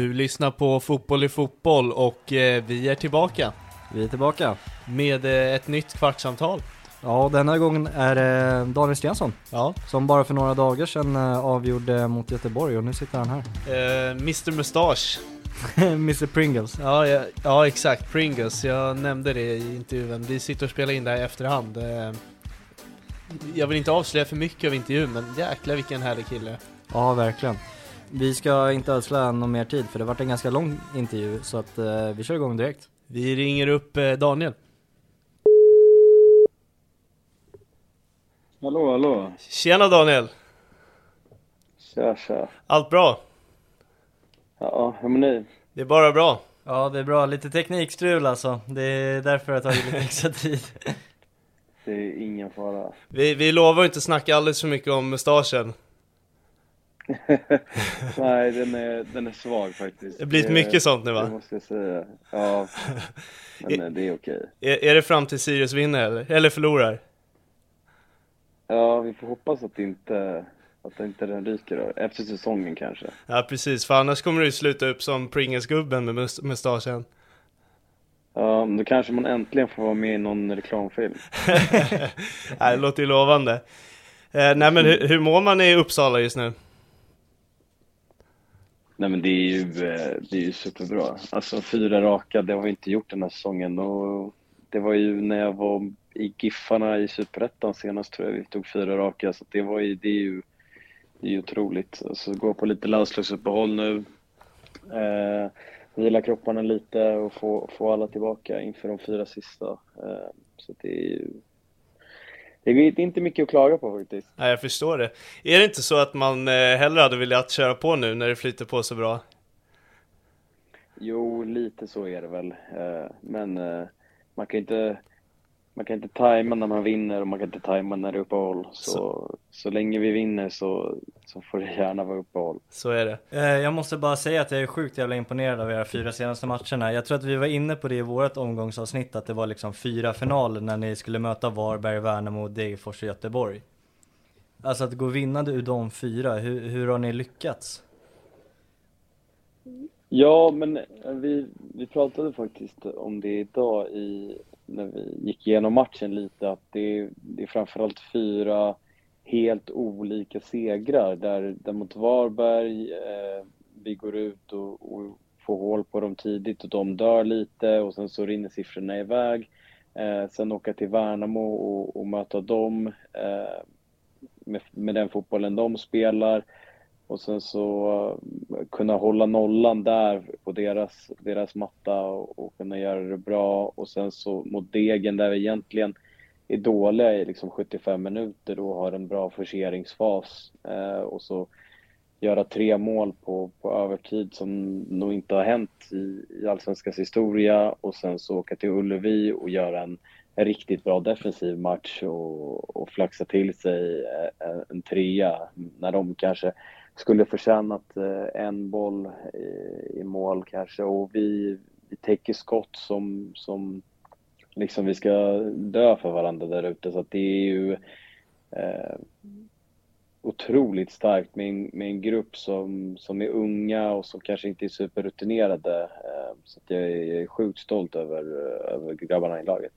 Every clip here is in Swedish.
Du lyssnar på Fotboll i fotboll och eh, vi är tillbaka Vi är tillbaka. med eh, ett nytt kvartssamtal. Ja, denna gången är det Daniel Stensson Ja. som bara för några dagar sedan eh, avgjorde mot Göteborg och nu sitter han här. Eh, Mr Mustache. Mr Pringles. Ja, ja, ja, exakt. Pringles. Jag nämnde det i intervjun. Vi sitter och spelar in det här i efterhand. Eh, jag vill inte avslöja för mycket av intervjun, men jäklar vilken härlig kille. Ja, verkligen. Vi ska inte ödsla någon mer tid för det varit en ganska lång intervju så att eh, vi kör igång direkt. Vi ringer upp eh, Daniel. Hallå, hallå. Tjena Daniel! Tja, tja. Allt bra? Ja, hur mår ni? Det är bara bra. Ja, det är bra. Lite teknikstrul alltså. Det är därför det har tagit lite extra tid. Det är ingen fara. Vi, vi lovar inte snacka alldeles för mycket om mustaschen. Nej, den är, den är svag faktiskt. Det har blivit mycket sånt nu Det va? måste jag säga. Ja, men eh, det är okej. Är, är det fram till Sirius vinner eller? Eller förlorar? Ja, vi får hoppas att det inte, att inte den ryker då. Efter säsongen kanske. Ja precis, för annars kommer du sluta upp som Pringles-gubben med mus- mustaschen. Ja, men då kanske man äntligen får vara med i någon reklamfilm. Nej, det låter ju lovande. Eh, nej men hur, hur mår man i Uppsala just nu? Nej men det är ju, eh, det är ju superbra. Alltså fyra raka, det har vi inte gjort den här säsongen och det var ju när jag var i Giffarna i Superettan senast tror jag vi tog fyra raka så det var ju, det är ju, det är ju otroligt. Alltså gå på lite landslagsuppehåll nu, eh, vila kropparna lite och få, få alla tillbaka inför de fyra sista. Eh, så det är ju, det är inte mycket att klaga på faktiskt. Nej, jag förstår det. Är det inte så att man eh, hellre hade velat köra på nu när det flyter på så bra? Jo, lite så är det väl. Eh, Men eh, man kan inte, man kan inte tajma när man vinner och man kan inte tajma när det är uppehåll. Så, så, länge vi vinner så, så får det gärna vara uppehåll. Så är det. Eh, Jag måste bara säga att jag är sjukt jävla imponerad av era fyra senaste matcherna. Jag tror att vi var inne på det i vårt omgångsavsnitt att det var liksom fyra finaler när ni skulle möta Varberg, Värnamo, Degerfors och Göteborg. Alltså att gå vinnande ur de fyra, hur, hur har ni lyckats? Ja, men vi, vi pratade faktiskt om det idag i, när vi gick igenom matchen lite, att det, det är framförallt fyra helt olika segrar där, där mot Varberg eh, vi går ut och, och får hål på dem tidigt och de dör lite och sen så rinner siffrorna iväg. Eh, sen åka till Värnamo och, och möta dem eh, med, med den fotbollen de spelar. Och sen så eh, kunna hålla nollan där på deras, deras matta och, och kunna göra det bra. Och sen så mot Degen där vi egentligen är dåliga i liksom 75 minuter och har en bra forceringsfas. Eh, och så göra tre mål på, på övertid som nog inte har hänt i, i allsvenskans historia och sen så åka till Ullevi och göra en, en riktigt bra defensiv match och, och flaxa till sig en, en trea när de kanske skulle förtjänat eh, en boll i, i mål kanske och vi, vi täcker skott som, som liksom vi ska dö för varandra där ute så att det är ju eh, otroligt starkt med en, med en grupp som, som är unga och som kanske inte är superrutinerade. Eh, så jag är sjukt stolt över, eh, över grabbarna i laget.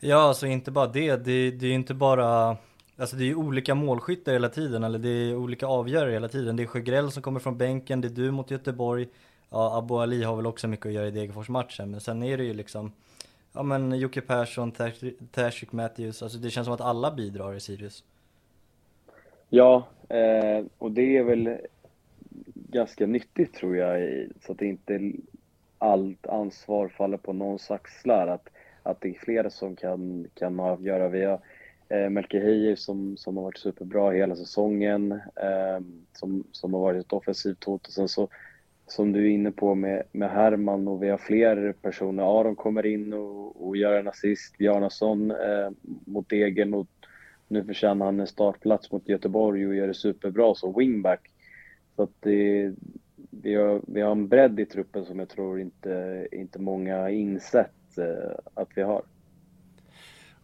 Ja, alltså inte bara det. Det, det är inte bara Alltså det är ju olika målskyttar hela tiden, eller det är olika avgörare hela tiden. Det är Sjögrell som kommer från bänken, det är du mot Göteborg. Ja, Abo Ali har väl också mycket att göra i Degerfors-matchen, men sen är det ju liksom Ja men Jocke Persson, Tashik Matthews, alltså det känns som att alla bidrar i Sirius. Ja, eh, och det är väl ganska nyttigt tror jag, så att det inte allt ansvar faller på någons axlar. Att, att det är fler som kan, kan avgöra. Vi har eh, Melke Heijer som, som har varit superbra hela säsongen, eh, som, som har varit ett offensivt hot. Och sen så, som du är inne på med, med Herman och vi har fler personer. Aron kommer in och, och gör en assist, Bjarnason eh, mot Degen och nu förtjänar han en startplats mot Göteborg och gör det superbra som wingback. Så att det, vi, har, vi har en bredd i truppen som jag tror inte, inte många insett eh, att vi har.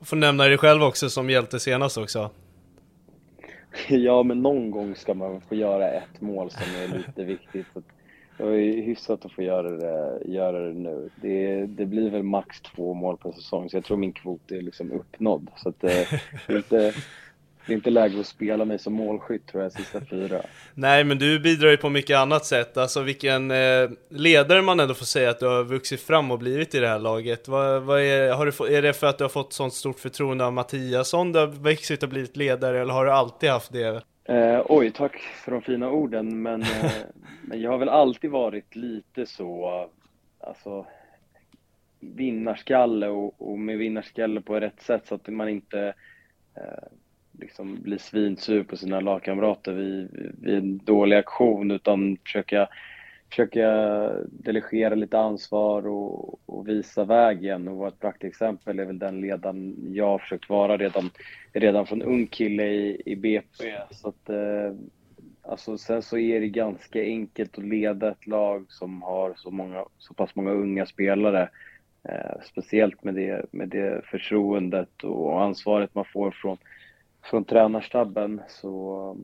Får nämna dig själv också som hjälte senast också. ja, men någon gång ska man få göra ett mål som är lite viktigt. Det var ju hyfsat att få göra det, göra det nu. Det, det blir väl max två mål per säsong, så jag tror min kvot är liksom uppnådd. Så att, eh, inte, det är inte läge att spela mig som målskytt tror jag, sista fyra. Nej, men du bidrar ju på mycket annat sätt. Alltså vilken eh, ledare man ändå får säga att du har vuxit fram och blivit i det här laget. Vad, vad är, har du, är det för att du har fått sånt stort förtroende av Mattiasson du har växt och blivit ledare, eller har du alltid haft det? Eh, oj, tack för de fina orden, men, eh, men jag har väl alltid varit lite så, alltså vinnarskalle och, och med vinnarskalle på rätt sätt så att man inte eh, liksom blir svinsur på sina lagkamrater vid, vid en dålig aktion utan försöka, försöka delegera lite ansvar och, och visa vägen och ett praktexempel är väl den ledaren jag har försökt vara redan, redan från ung kille i, i BP. Så att, eh, alltså, sen så är det ganska enkelt att leda ett lag som har så, många, så pass många unga spelare. Eh, speciellt med det, med det förtroendet och ansvaret man får från från tränarstabben så,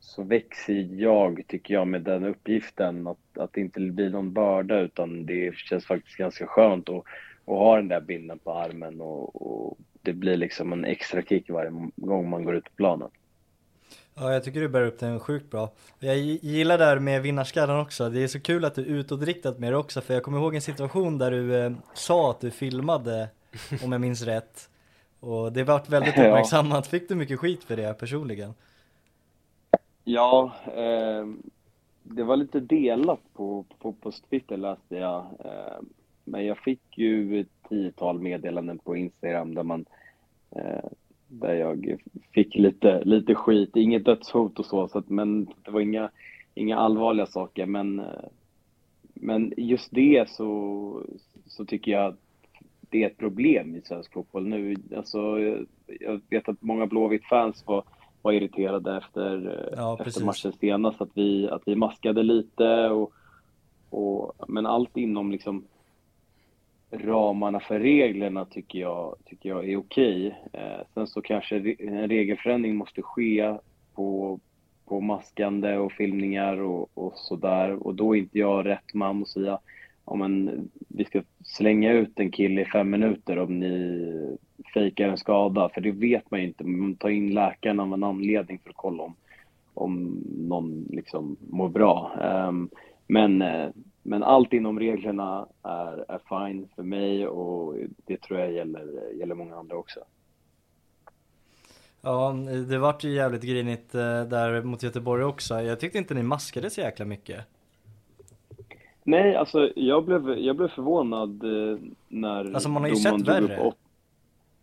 så växer jag, tycker jag, med den uppgiften. Att, att det inte blir någon börda utan det känns faktiskt ganska skönt att, att ha den där binden på armen och, och det blir liksom en extra kick varje gång man går ut på planen. Ja, jag tycker du bär upp den sjukt bra. Jag gillar det här med vinnarskallen också. Det är så kul att du är utåtriktat med det också, för jag kommer ihåg en situation där du eh, sa att du filmade, om jag minns rätt, och det vart väldigt uppmärksammat. Fick du mycket skit för det personligen? Ja, eh, det var lite delat på, på, på Twitter läste jag. Eh, men jag fick ju ett tiotal meddelanden på Instagram där man eh, där jag fick lite, lite skit, inget dödshot och så, så att, men det var inga, inga allvarliga saker. Men, eh, men just det så, så tycker jag att det är ett problem i svensk fotboll nu. Alltså, jag vet att många Blåvitt-fans var, var irriterade efter, ja, efter matchen senast, att vi, att vi maskade lite. Och, och, men allt inom liksom ramarna för reglerna tycker jag, tycker jag är okej. Eh, sen så kanske en regelförändring måste ske på, på maskande och filmningar och, och sådär. Och då är inte jag rätt man att säga om en vi ska slänga ut en kille i fem minuter om ni fejkar en skada, för det vet man ju inte. Man tar in läkaren av en anledning för att kolla om, om någon liksom mår bra. Um, men, eh, men allt inom reglerna är, är fine för mig och det tror jag gäller, gäller många andra också. Ja, det vart ju jävligt grinigt eh, där mot Göteborg också. Jag tyckte inte ni maskade så jäkla mycket. Nej, alltså jag blev, jag blev förvånad eh, när Alltså man har ju sett värre.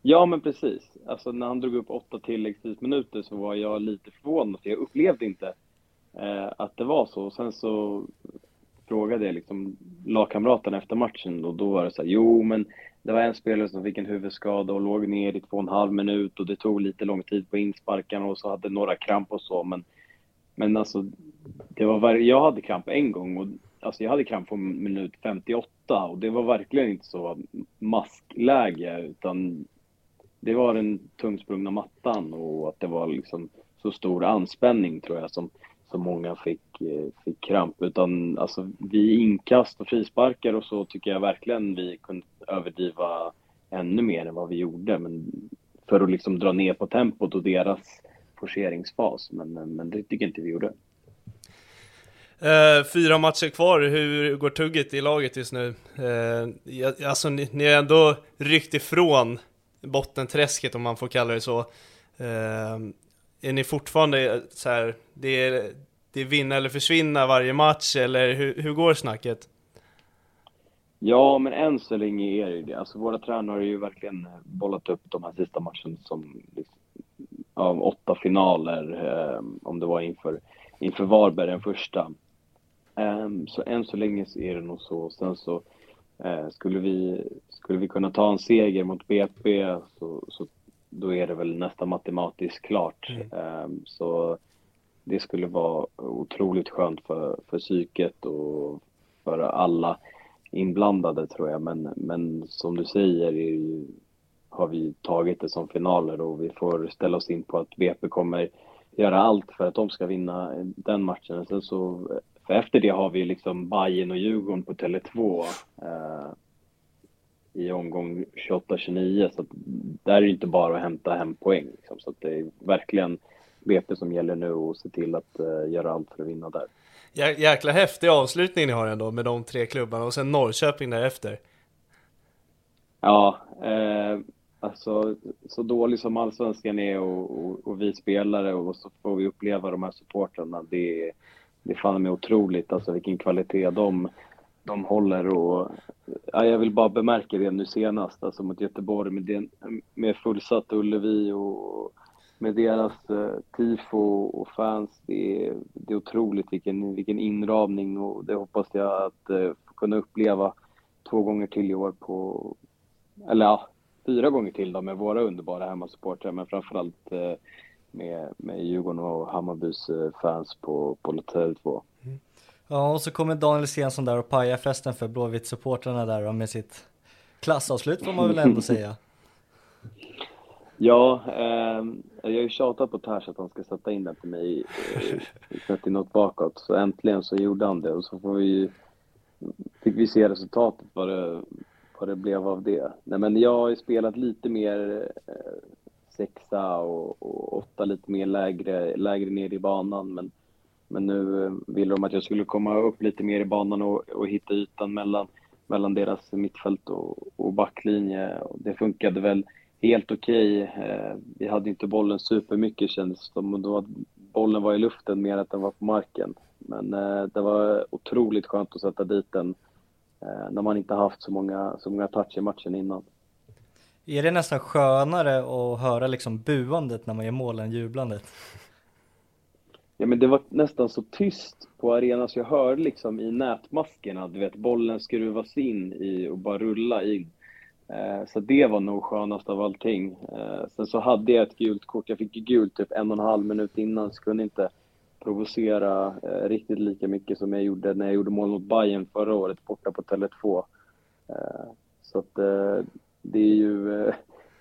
Ja, men precis. Alltså när han drog upp åtta tilläggstidsminuter så var jag lite förvånad, för jag upplevde inte eh, att det var så. Och sen så frågade jag liksom lagkamraterna efter matchen och då var det så här, jo men det var en spelare som fick en huvudskada och låg ner i två och en halv minut och det tog lite lång tid på insparkarna och så hade några kramp och så men men alltså det var var, jag hade kramp en gång och alltså jag hade kramp på minut 58 och det var verkligen inte så maskläge utan det var den tungsprungna mattan och att det var liksom så stor anspänning tror jag som, som många fick, eh, fick kramp. Utan alltså vid inkast och frisparkar och så tycker jag verkligen vi kunde överdriva ännu mer än vad vi gjorde. Men för att liksom dra ner på tempot och deras forceringsfas. Men, men det tycker jag inte vi gjorde. Eh, fyra matcher kvar, hur går tugget i laget just nu? Eh, alltså ni, ni har ändå ryckt ifrån bottenträsket om man får kalla det så. Eh, är ni fortfarande så här, det är, det är vinna eller försvinna varje match, eller hur, hur går snacket? Ja, men än så länge är det det. Alltså våra tränare har ju verkligen bollat upp de här sista matcherna som liksom, av åtta finaler, eh, om det var inför, inför Varberg den första. Um, så än så länge så är det nog så. Sen så uh, skulle, vi, skulle vi kunna ta en seger mot BP så, så då är det väl nästan matematiskt klart. Mm. Um, så det skulle vara otroligt skönt för, för psyket och för alla inblandade tror jag. Men, men som du säger ju, har vi tagit det som finaler och vi får ställa oss in på att BP kommer göra allt för att de ska vinna den matchen. Sen så, efter det har vi liksom Bayern och Djurgården på Tele2 eh, i omgång 28-29. Så där är det inte bara att hämta hem poäng. Liksom. Så det är verkligen BP som gäller nu och se till att uh, göra allt för att vinna där. Jäkla häftig avslutning ni har ändå med de tre klubbarna och sen Norrköping därefter. Ja, eh, alltså så dålig som allsvenskan är och, och, och, vi spelare och så får vi uppleva de här supportrarna. Det, det är fan med otroligt alltså vilken kvalitet de de håller och ja, jag vill bara bemärka det nu senast, alltså mot Göteborg med, den, med fullsatt Ullevi och med deras eh, tifo och fans. Det är, det är otroligt vilken, vilken inramning och det hoppas jag att eh, kunna uppleva två gånger till i år på, eller ja, fyra gånger till då med våra underbara hemmasupportrar men framförallt eh, med, med Djurgården och Hammarbys eh, fans på, på Tele2. Mm. Ja, och så kommer Daniel Stensson där och pajar festen för Blåvitt-supportrarna där med sitt klassavslut får man väl ändå säga. Ja, eh, jag har ju tjatat på Ters att han ska sätta in den till mig sett i något bakåt. Så äntligen så gjorde han det och så får vi, fick vi se resultatet vad det, vad det blev av det. Nej men jag har ju spelat lite mer eh, sexa och, och åtta lite mer lägre, lägre ner i banan men men nu eh, ville de att jag skulle komma upp lite mer i banan och, och hitta ytan mellan, mellan deras mittfält och, och backlinje. Och det funkade väl helt okej. Okay. Eh, vi hade inte bollen supermycket kändes det som. Då bollen var i luften mer än att den var på marken. Men eh, det var otroligt skönt att sätta dit den eh, när man inte haft så många, så många touch i matchen innan. Är det nästan skönare att höra liksom buandet när man gör mål än jublandet? Ja, men det var nästan så tyst på arenan så jag hörde liksom i nätmaskerna, du vet, bollen skruvas in i och bara rulla in. Eh, så det var nog skönast av allting. Eh, sen så hade jag ett gult kort, jag fick gult typ en och en halv minut innan, så kunde inte provocera eh, riktigt lika mycket som jag gjorde när jag gjorde mål mot Bayern förra året borta på Tele2. Eh, så att eh, det är ju,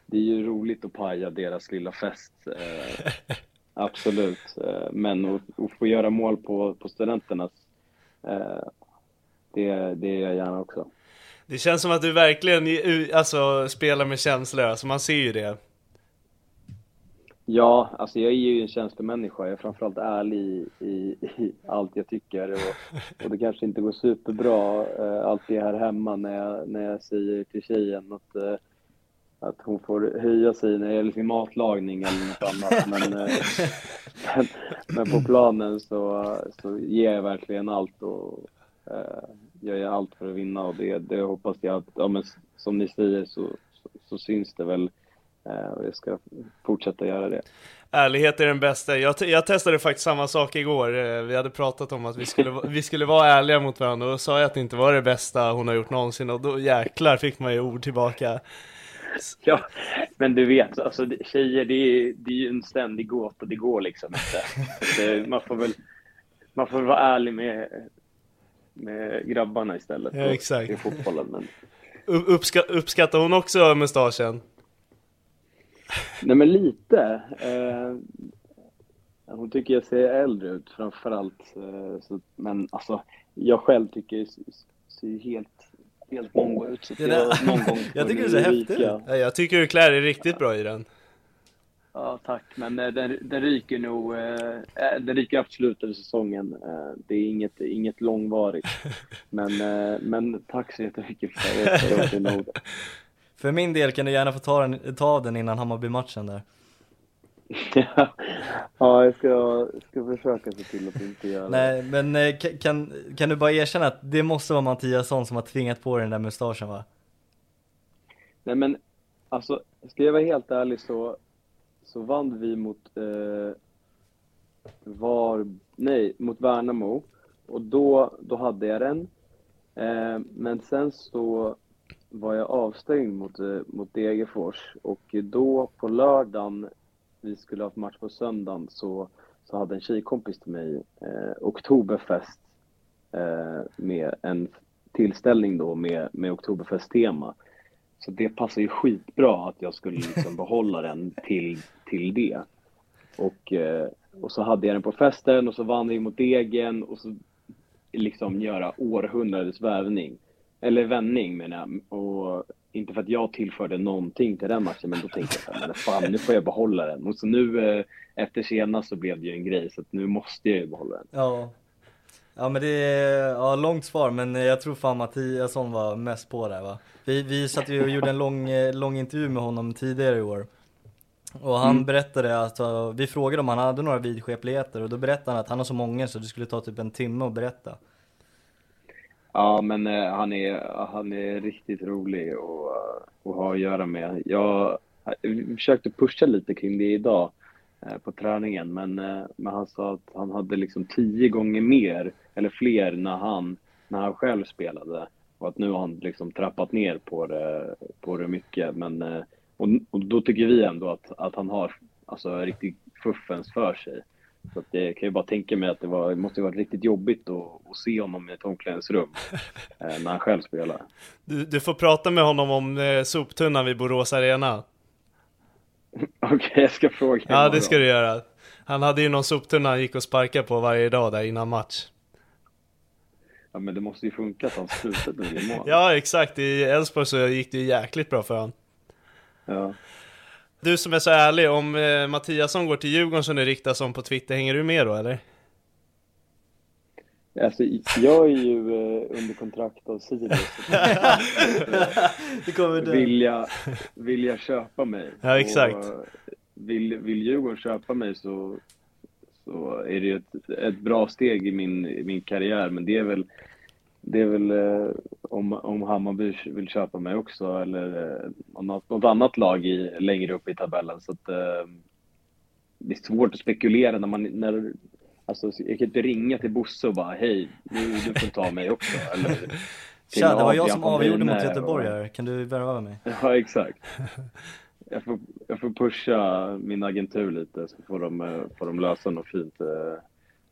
det är ju roligt att paja deras lilla fest. Absolut, eh, men att, att få göra mål på, på studenternas, eh, det, det är jag gärna också. Det känns som att du verkligen alltså, spelar med känslor, alltså man ser ju det. Ja, alltså jag är ju en känslomänniska. Jag är framförallt ärlig i, i, i allt jag tycker. Och, och, det kanske inte går superbra eh, alltid här hemma när jag, när jag säger till tjejen att eh, att hon får höja sig när det gäller sin matlagning eller något annat. Men, eh, men, men, på planen så, så ger jag verkligen allt och eh, jag gör allt för att vinna och det, det hoppas jag att, ja, men, som ni säger så, så, så syns det väl Eh, och jag ska fortsätta göra det. Ärlighet är den bästa. Jag, jag testade faktiskt samma sak igår. Eh, vi hade pratat om att vi skulle, vi skulle vara ärliga mot varandra och då sa jag att det inte var det bästa hon har gjort någonsin och då jäklar fick man ju ord tillbaka. Ja, men du vet, alltså, tjejer det är, det är ju en ständig gåta, det går liksom inte. Det, man, får väl, man får väl vara ärlig med, med grabbarna istället. Ja, exakt. I fotbollen. Men... Uppska, uppskattar hon också mustaschen? Nej men lite. Eh, hon tycker jag ser äldre ut framförallt. Eh, så, men alltså, jag själv tycker jag ser helt, helt mongo ut. Så jag, någon gång jag tycker du ser häftig ut. Ja, jag tycker du klär dig riktigt bra i den. Ja, tack. Men eh, den, den ryker nog. Eh, eh den ryker absolut över säsongen. Eh, det är inget, inget långvarigt. Men, eh, men tack så jättemycket för det. För min del kan du gärna få ta, den, ta av den innan Hammarby-matchen där. ja, jag ska, ska försöka se till att inte göra Nej, men eh, kan, kan du bara erkänna att det måste vara Mattiasson som har tvingat på dig den där mustaschen va? Nej men, alltså, ska jag vara helt ärlig så, så vann vi mot eh, var, nej, mot Värnamo och då, då hade jag den. Eh, men sen så var jag avstängd mot, eh, mot Degerfors och då på lördagen, vi skulle ha match på söndagen, så, så hade en tjejkompis till mig eh, Oktoberfest eh, med en tillställning då med, med Oktoberfest-tema. Så det passar ju skitbra att jag skulle liksom behålla den till, till det. Och, eh, och så hade jag den på festen och så vann vi mot Degen och så liksom göra århundradets värvning. Eller vändning menar jag. Och inte för att jag tillförde någonting till den matchen, men då tänkte jag men fan nu får jag behålla den. Och så nu eh, efter senast så blev det ju en grej, så nu måste jag ju behålla den. Ja. Ja men det är, ja långt svar men jag tror fan Mattiasson var mest på det va. Vi, vi satt ju och gjorde en lång, eh, lång intervju med honom tidigare i år. Och han mm. berättade att, vi frågade om han hade några vidskepligheter och då berättade han att han har så många så det skulle ta typ en timme att berätta. Ja, men eh, han, är, han är riktigt rolig att, att ha att göra med. Jag eh, försökte pusha lite kring det idag eh, på träningen, men, eh, men han sa att han hade liksom tio gånger mer, eller fler, när han, när han själv spelade. Och att nu har han liksom trappat ner på det, på det mycket. Men, eh, och, och då tycker vi ändå att, att han har alltså, riktigt fuffens för sig. Så att det kan ju bara tänka mig att det, var, det måste varit riktigt jobbigt att, att se honom i ett omklädningsrum eh, när han själv spelar. Du, du får prata med honom om eh, soptunnan vid Borås Arena. Okej, okay, jag ska fråga Ja, det ska du göra. Han hade ju någon soptunna han gick och sparkade på varje dag där innan match. Ja, men det måste ju funka att han slutade med mål. ja, exakt. I Elfsborg så gick det ju jäkligt bra för honom. Ja. Du som är så ärlig, om eh, Mattiasson går till Djurgården som det ryktas om på Twitter, hänger du med då eller? Alltså, jag är ju eh, under kontrakt av Sirius. det kommer vill, jag, vill jag köpa mig. Ja, exakt. Och vill, vill Djurgården köpa mig så, så är det ju ett, ett bra steg i min, i min karriär. Men det är väl det är väl eh, om, om Hammarby vill köpa mig också eller eh, något, något annat lag i, längre upp i tabellen. Så att, eh, det är svårt att spekulera när man, när, alltså jag kan inte ringa till Bosse och bara hej, nu du får ta mig också. Eller, Tja, det var jag som avgjorde mot Göteborg här, kan du värva mig? Ja, exakt. Jag får, jag får pusha min agentur lite så får de, eh, får de lösa något fint eh,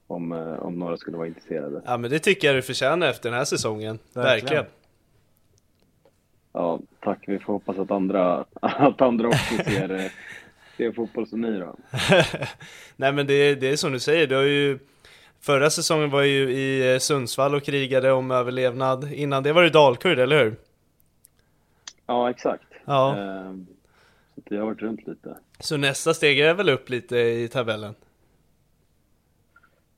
om, eh, om några skulle vara intresserade. Ja men det tycker jag du förtjänar efter den här säsongen, verkligen. verkligen. Ja, tack. Vi får hoppas att andra, att andra också ser, eh, ser fotboll som ni då. Nej men det, det är som du säger, du har ju Förra säsongen var ju i eh, Sundsvall och krigade om överlevnad. Innan det var det Dalkurd, eller hur? Ja, exakt. Ja. Så det har varit runt lite. Så nästa steg är väl upp lite i tabellen?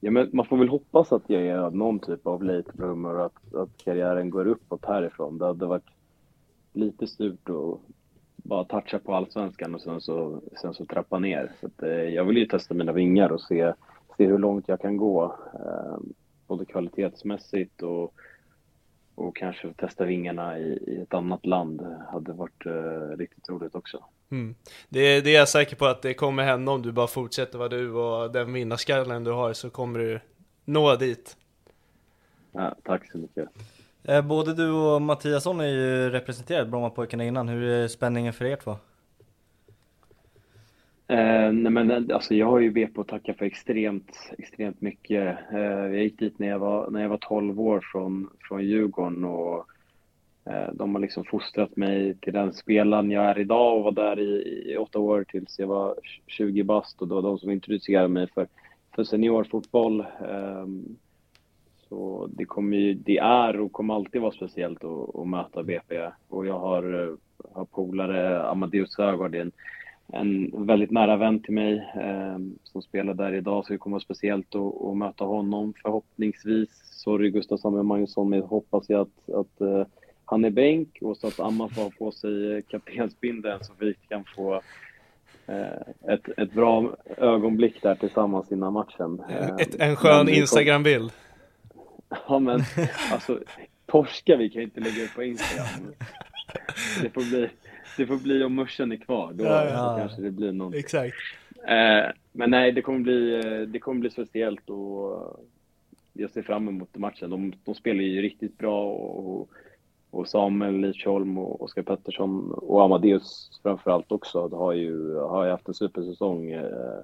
Ja, men man får väl hoppas att jag är någon typ av late bloomer och att, att karriären går uppåt härifrån. Det hade varit lite surt att bara toucha på allsvenskan och sen så, sen så trappa ner. Så att, eh, jag vill ju testa mina vingar och se, se hur långt jag kan gå. Eh, både kvalitetsmässigt och, och kanske testa vingarna i, i ett annat land hade varit eh, riktigt roligt också. Mm. Det, det är jag säker på att det kommer hända om du bara fortsätter vara du och den vinnarskallen du har så kommer du nå dit. Ja, tack så mycket. Eh, både du och Mattiasson är ju representerat Brommapojkarna innan. Hur är spänningen för er två? Eh, nej men alltså jag har ju BP att tacka för extremt, extremt mycket. Eh, jag gick dit när jag var, när jag var 12 år från, från Djurgården och Eh, de har liksom fostrat mig till den spelaren jag är idag och var där i, i åtta år tills jag var 20 bast och det var de som introducerade mig för, för seniorfotboll. Ehm, så det, kommer ju, det är och kommer alltid vara speciellt att, att möta BP och jag har, eh, har polare, Amadeus Sögaard, en en väldigt nära vän till mig ehm, som spelar där idag, så det kommer vara speciellt att, att möta honom förhoppningsvis. Sorry Gustav Samuel Magnusson, men hoppas jag att, att uh, han är bänk och så att Amma får ha på sig kaptensbindeln så vi kan få uh, ett, ett bra ögonblick där tillsammans innan matchen. Ett, en skön Instagram-bild. Ja men alltså, torska vi kan inte lägga upp på Instagram. Det får bli det får bli om muschen är kvar, då ja, ja. kanske det blir någon. Exakt. Eh, men nej, det kommer bli, eh, det kommer bli speciellt och jag ser fram emot matchen. De, de spelar ju riktigt bra och, och och Samuel Lidsholm och Oskar Pettersson och Amadeus framförallt också har ju, har ju haft en supersäsong. Eh,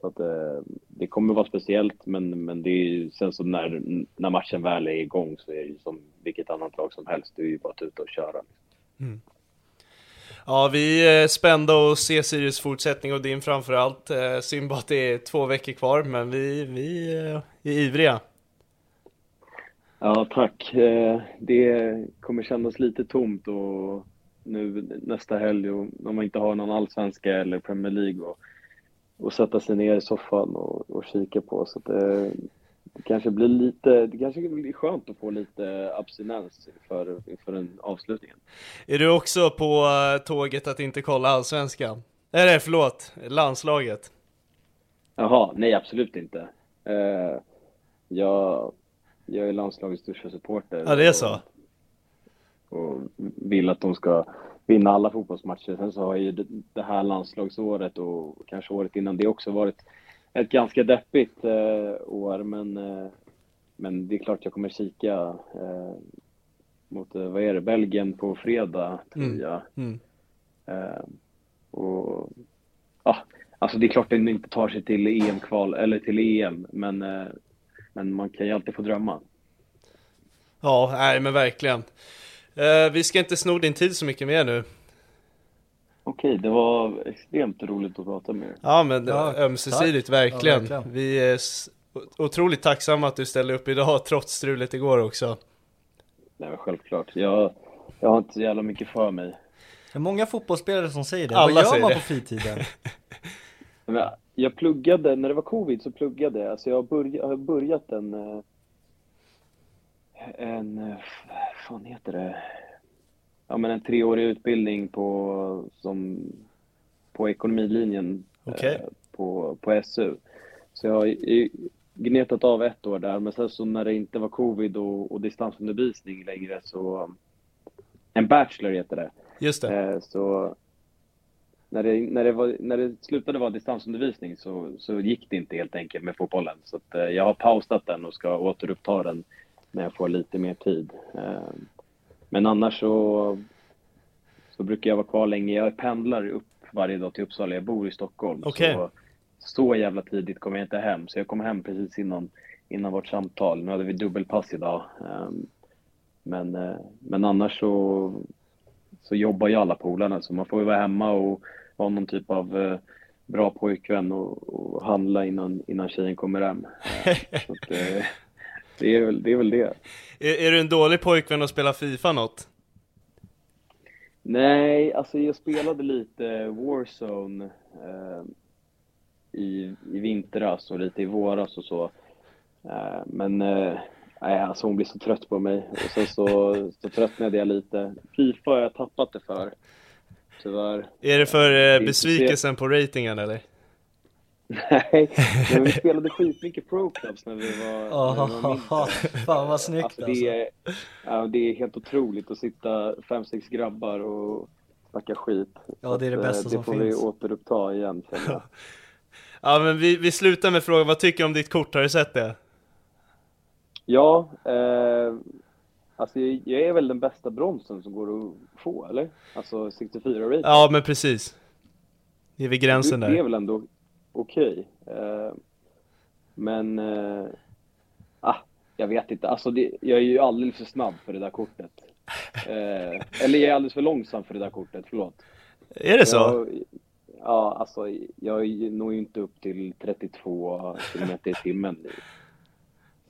så att eh, det kommer vara speciellt, men, men det är ju, sen så när, när matchen väl är igång så är det ju som vilket annat lag som helst. Det är ju bara att ut och köra. Mm. Ja, vi är spända att se Sirius fortsättning och din framförallt. Eh, Synd bara att det är två veckor kvar, men vi, vi är ivriga. Ja, tack. Eh, det kommer kännas lite tomt och nu nästa helg och när man inte har någon allsvenska eller Premier League och, och sätta sig ner i soffan och, och kika på. Så det, det kanske blir lite, det kanske blir skönt att få lite abstinens för, för den avslutningen. Är du också på eh, tåget att inte kolla allsvenskan? Eller förlåt, landslaget? Jaha, nej absolut inte. Jag, jag är landslagets största supporter. Ja, det är så? Och, och vill att de ska vinna alla fotbollsmatcher. Sen så har ju det här landslagsåret och kanske året innan det också varit ett ganska deppigt eh, år, men, eh, men det är klart jag kommer kika eh, mot, eh, vad är det, Belgien på fredag, tror mm. jag. Mm. Eh, och, ja, alltså det är klart den inte tar sig till EM-kval, eller till EM, men, eh, men man kan ju alltid få drömma. Ja, nej men verkligen. vi ska inte sno din tid så mycket mer nu. Okej, det var extremt roligt att prata med er. Ja men ja, ömsesidigt, verkligen. Ja, verkligen. Vi är otroligt tacksamma att du ställde upp idag trots strulet igår också. Nej men självklart. Jag, jag har inte så jävla mycket för mig. Det är många fotbollsspelare som säger det. Alla Vad gör man det. på fritiden? jag pluggade, när det var covid så pluggade jag. Alltså jag har, har börjat en... Eh, en... Eh, vad fan heter det? ja, men en treårig utbildning på, som, på ekonomilinjen okay. eh, på, på SU. Så jag har gnetat av ett år där, men sen så när det inte var covid och, och distansundervisning längre så... En bachelor heter det. Just det. Eh, så när det, när, det var, när det slutade vara distansundervisning så, så gick det inte helt enkelt med fotbollen. Så att, eh, jag har pausat den och ska återuppta den när jag får lite mer tid. Eh, men annars så, så brukar jag vara kvar länge. Jag pendlar upp varje dag till Uppsala. Jag bor i Stockholm. Okay. Så, så jävla tidigt kommer jag inte hem. Så jag kommer hem precis innan, innan vårt samtal. Nu hade vi dubbelpass idag. Ehm, men, eh, men annars så, så jobbar ju alla polarna. Så man får ju vara hemma och ha någon typ av eh, bra pojkvän och, och handla innan, innan tjejen kommer hem. Så att, eh, det är väl det. Är väl det. Är, är, du en dålig pojkvän att spela Fifa något? Nej, alltså jag spelade lite Warzone eh, i, i vintras och lite i våras och så. Eh, men eh, nej, alltså hon blir så trött på mig och sen så, så tröttnade jag lite. Fifa har jag tappat det för, tyvärr. Är det för eh, besvikelsen på ratingen eller? Nej, men vi spelade skitmycket Pro Clubs när vi var, när vi var mindre. Fan vad snyggt Alltså, alltså. det, är, ja, det är helt otroligt att sitta fem, sex grabbar och snacka skit. Ja, det är det Så att, eh, bästa det som får finns. vi återuppta igen jag. Ja men vi, vi slutar med frågan, vad tycker du om ditt kort? Har du sett det? Ja, eh, alltså jag, är väl den bästa bronsen som går att få, eller? Alltså 64 rating. Ja men precis. Det är vid gränsen det, det är där. väl ändå okej. Eh, men, eh, ah, jag vet inte. Alltså det, jag är ju alldeles för snabb för det där kortet. Eh, eller jag är alldeles för långsam för det där kortet, förlåt. Är det så? Jag, ja, alltså jag når ju inte upp till 32 kilometer i timmen.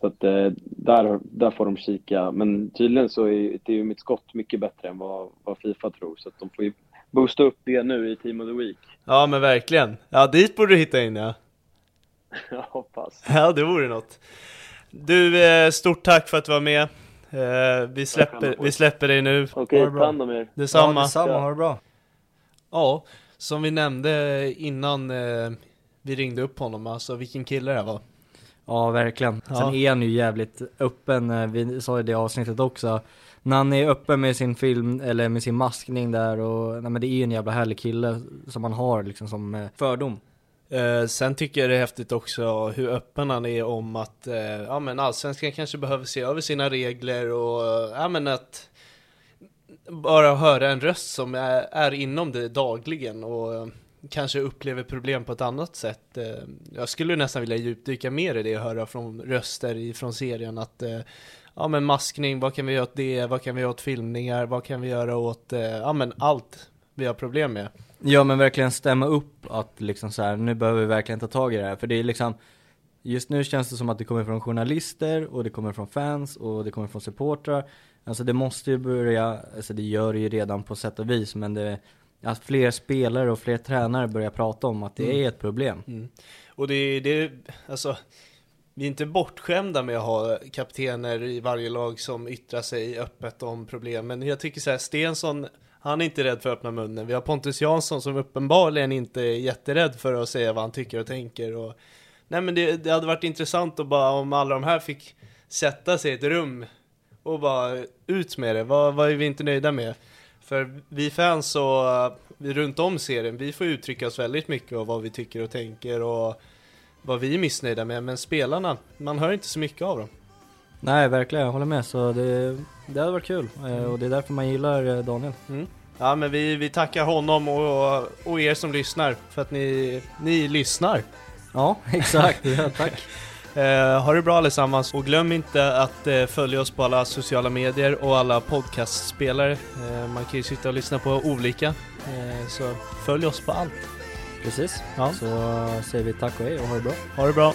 Så att eh, där, där får de kika. Men tydligen så är, det är ju mitt skott mycket bättre än vad, vad Fifa tror. Så att de får ju boosta upp det nu i Team of the Week. Ja men verkligen. Ja dit borde du hitta in ja. Jag hoppas. Ja det vore något. Du, eh, stort tack för att du var med. Eh, vi, släpper, vi släpper dig nu. Okej, ta hand om er. Detsamma. Ja, detsamma, ha det bra. Ja, som vi nämnde innan vi ringde upp honom, alltså vilken kille det var. Ja, verkligen. Ja. Sen är han ju jävligt öppen, eh, vi sa i det avsnittet också. När han är öppen med sin film, eller med sin maskning där och, nej men det är ju en jävla härlig kille som man har liksom som eh, fördom. Eh, sen tycker jag det är häftigt också hur öppen han är om att eh, ja, men allsvenskan kanske behöver se över sina regler och eh, ja, men att bara höra en röst som är, är inom det dagligen och kanske upplever problem på ett annat sätt. Eh, jag skulle nästan vilja djupdyka mer i det och höra från röster ifrån serien att eh, ja men maskning, vad kan vi göra åt det, vad kan vi göra åt filmningar, vad kan vi göra åt eh, ja men allt vi har problem med. Ja men verkligen stämma upp att liksom så här, nu behöver vi verkligen ta tag i det här. För det är liksom, just nu känns det som att det kommer från journalister och det kommer från fans och det kommer från supportrar. Alltså det måste ju börja, alltså det gör det ju redan på sätt och vis men det, att fler spelare och fler tränare börjar prata om att det är ett problem. Mm. Och det är, det, alltså, vi är inte bortskämda med att ha kaptener i varje lag som yttrar sig öppet om problem. Men jag tycker så här, Stensson, han är inte rädd för att öppna munnen. Vi har Pontus Jansson som uppenbarligen inte är jätterädd för att säga vad han tycker och tänker. Och, nej men det, det hade varit intressant att bara, om alla de här fick sätta sig i ett rum och bara ut med det. Vad, vad är vi inte nöjda med? För vi fans och uh, vi runt om serien, vi får uttrycka oss väldigt mycket av vad vi tycker och tänker och vad vi är missnöjda med. Men spelarna, man hör inte så mycket av dem. Nej verkligen, jag håller med. Så det, det hade varit kul eh, och det är därför man gillar eh, Daniel. Ja men vi, vi tackar honom och, och er som lyssnar för att ni, ni lyssnar. Ja, exakt. Ja, tack. Eh, ha det bra allesammans och glöm inte att eh, följa oss på alla sociala medier och alla podcastspelare. Eh, man kan ju sitta och lyssna på olika. Eh, så följ oss på allt. Precis. Ja. Så säger vi tack och hej och ha det bra. Ha det bra.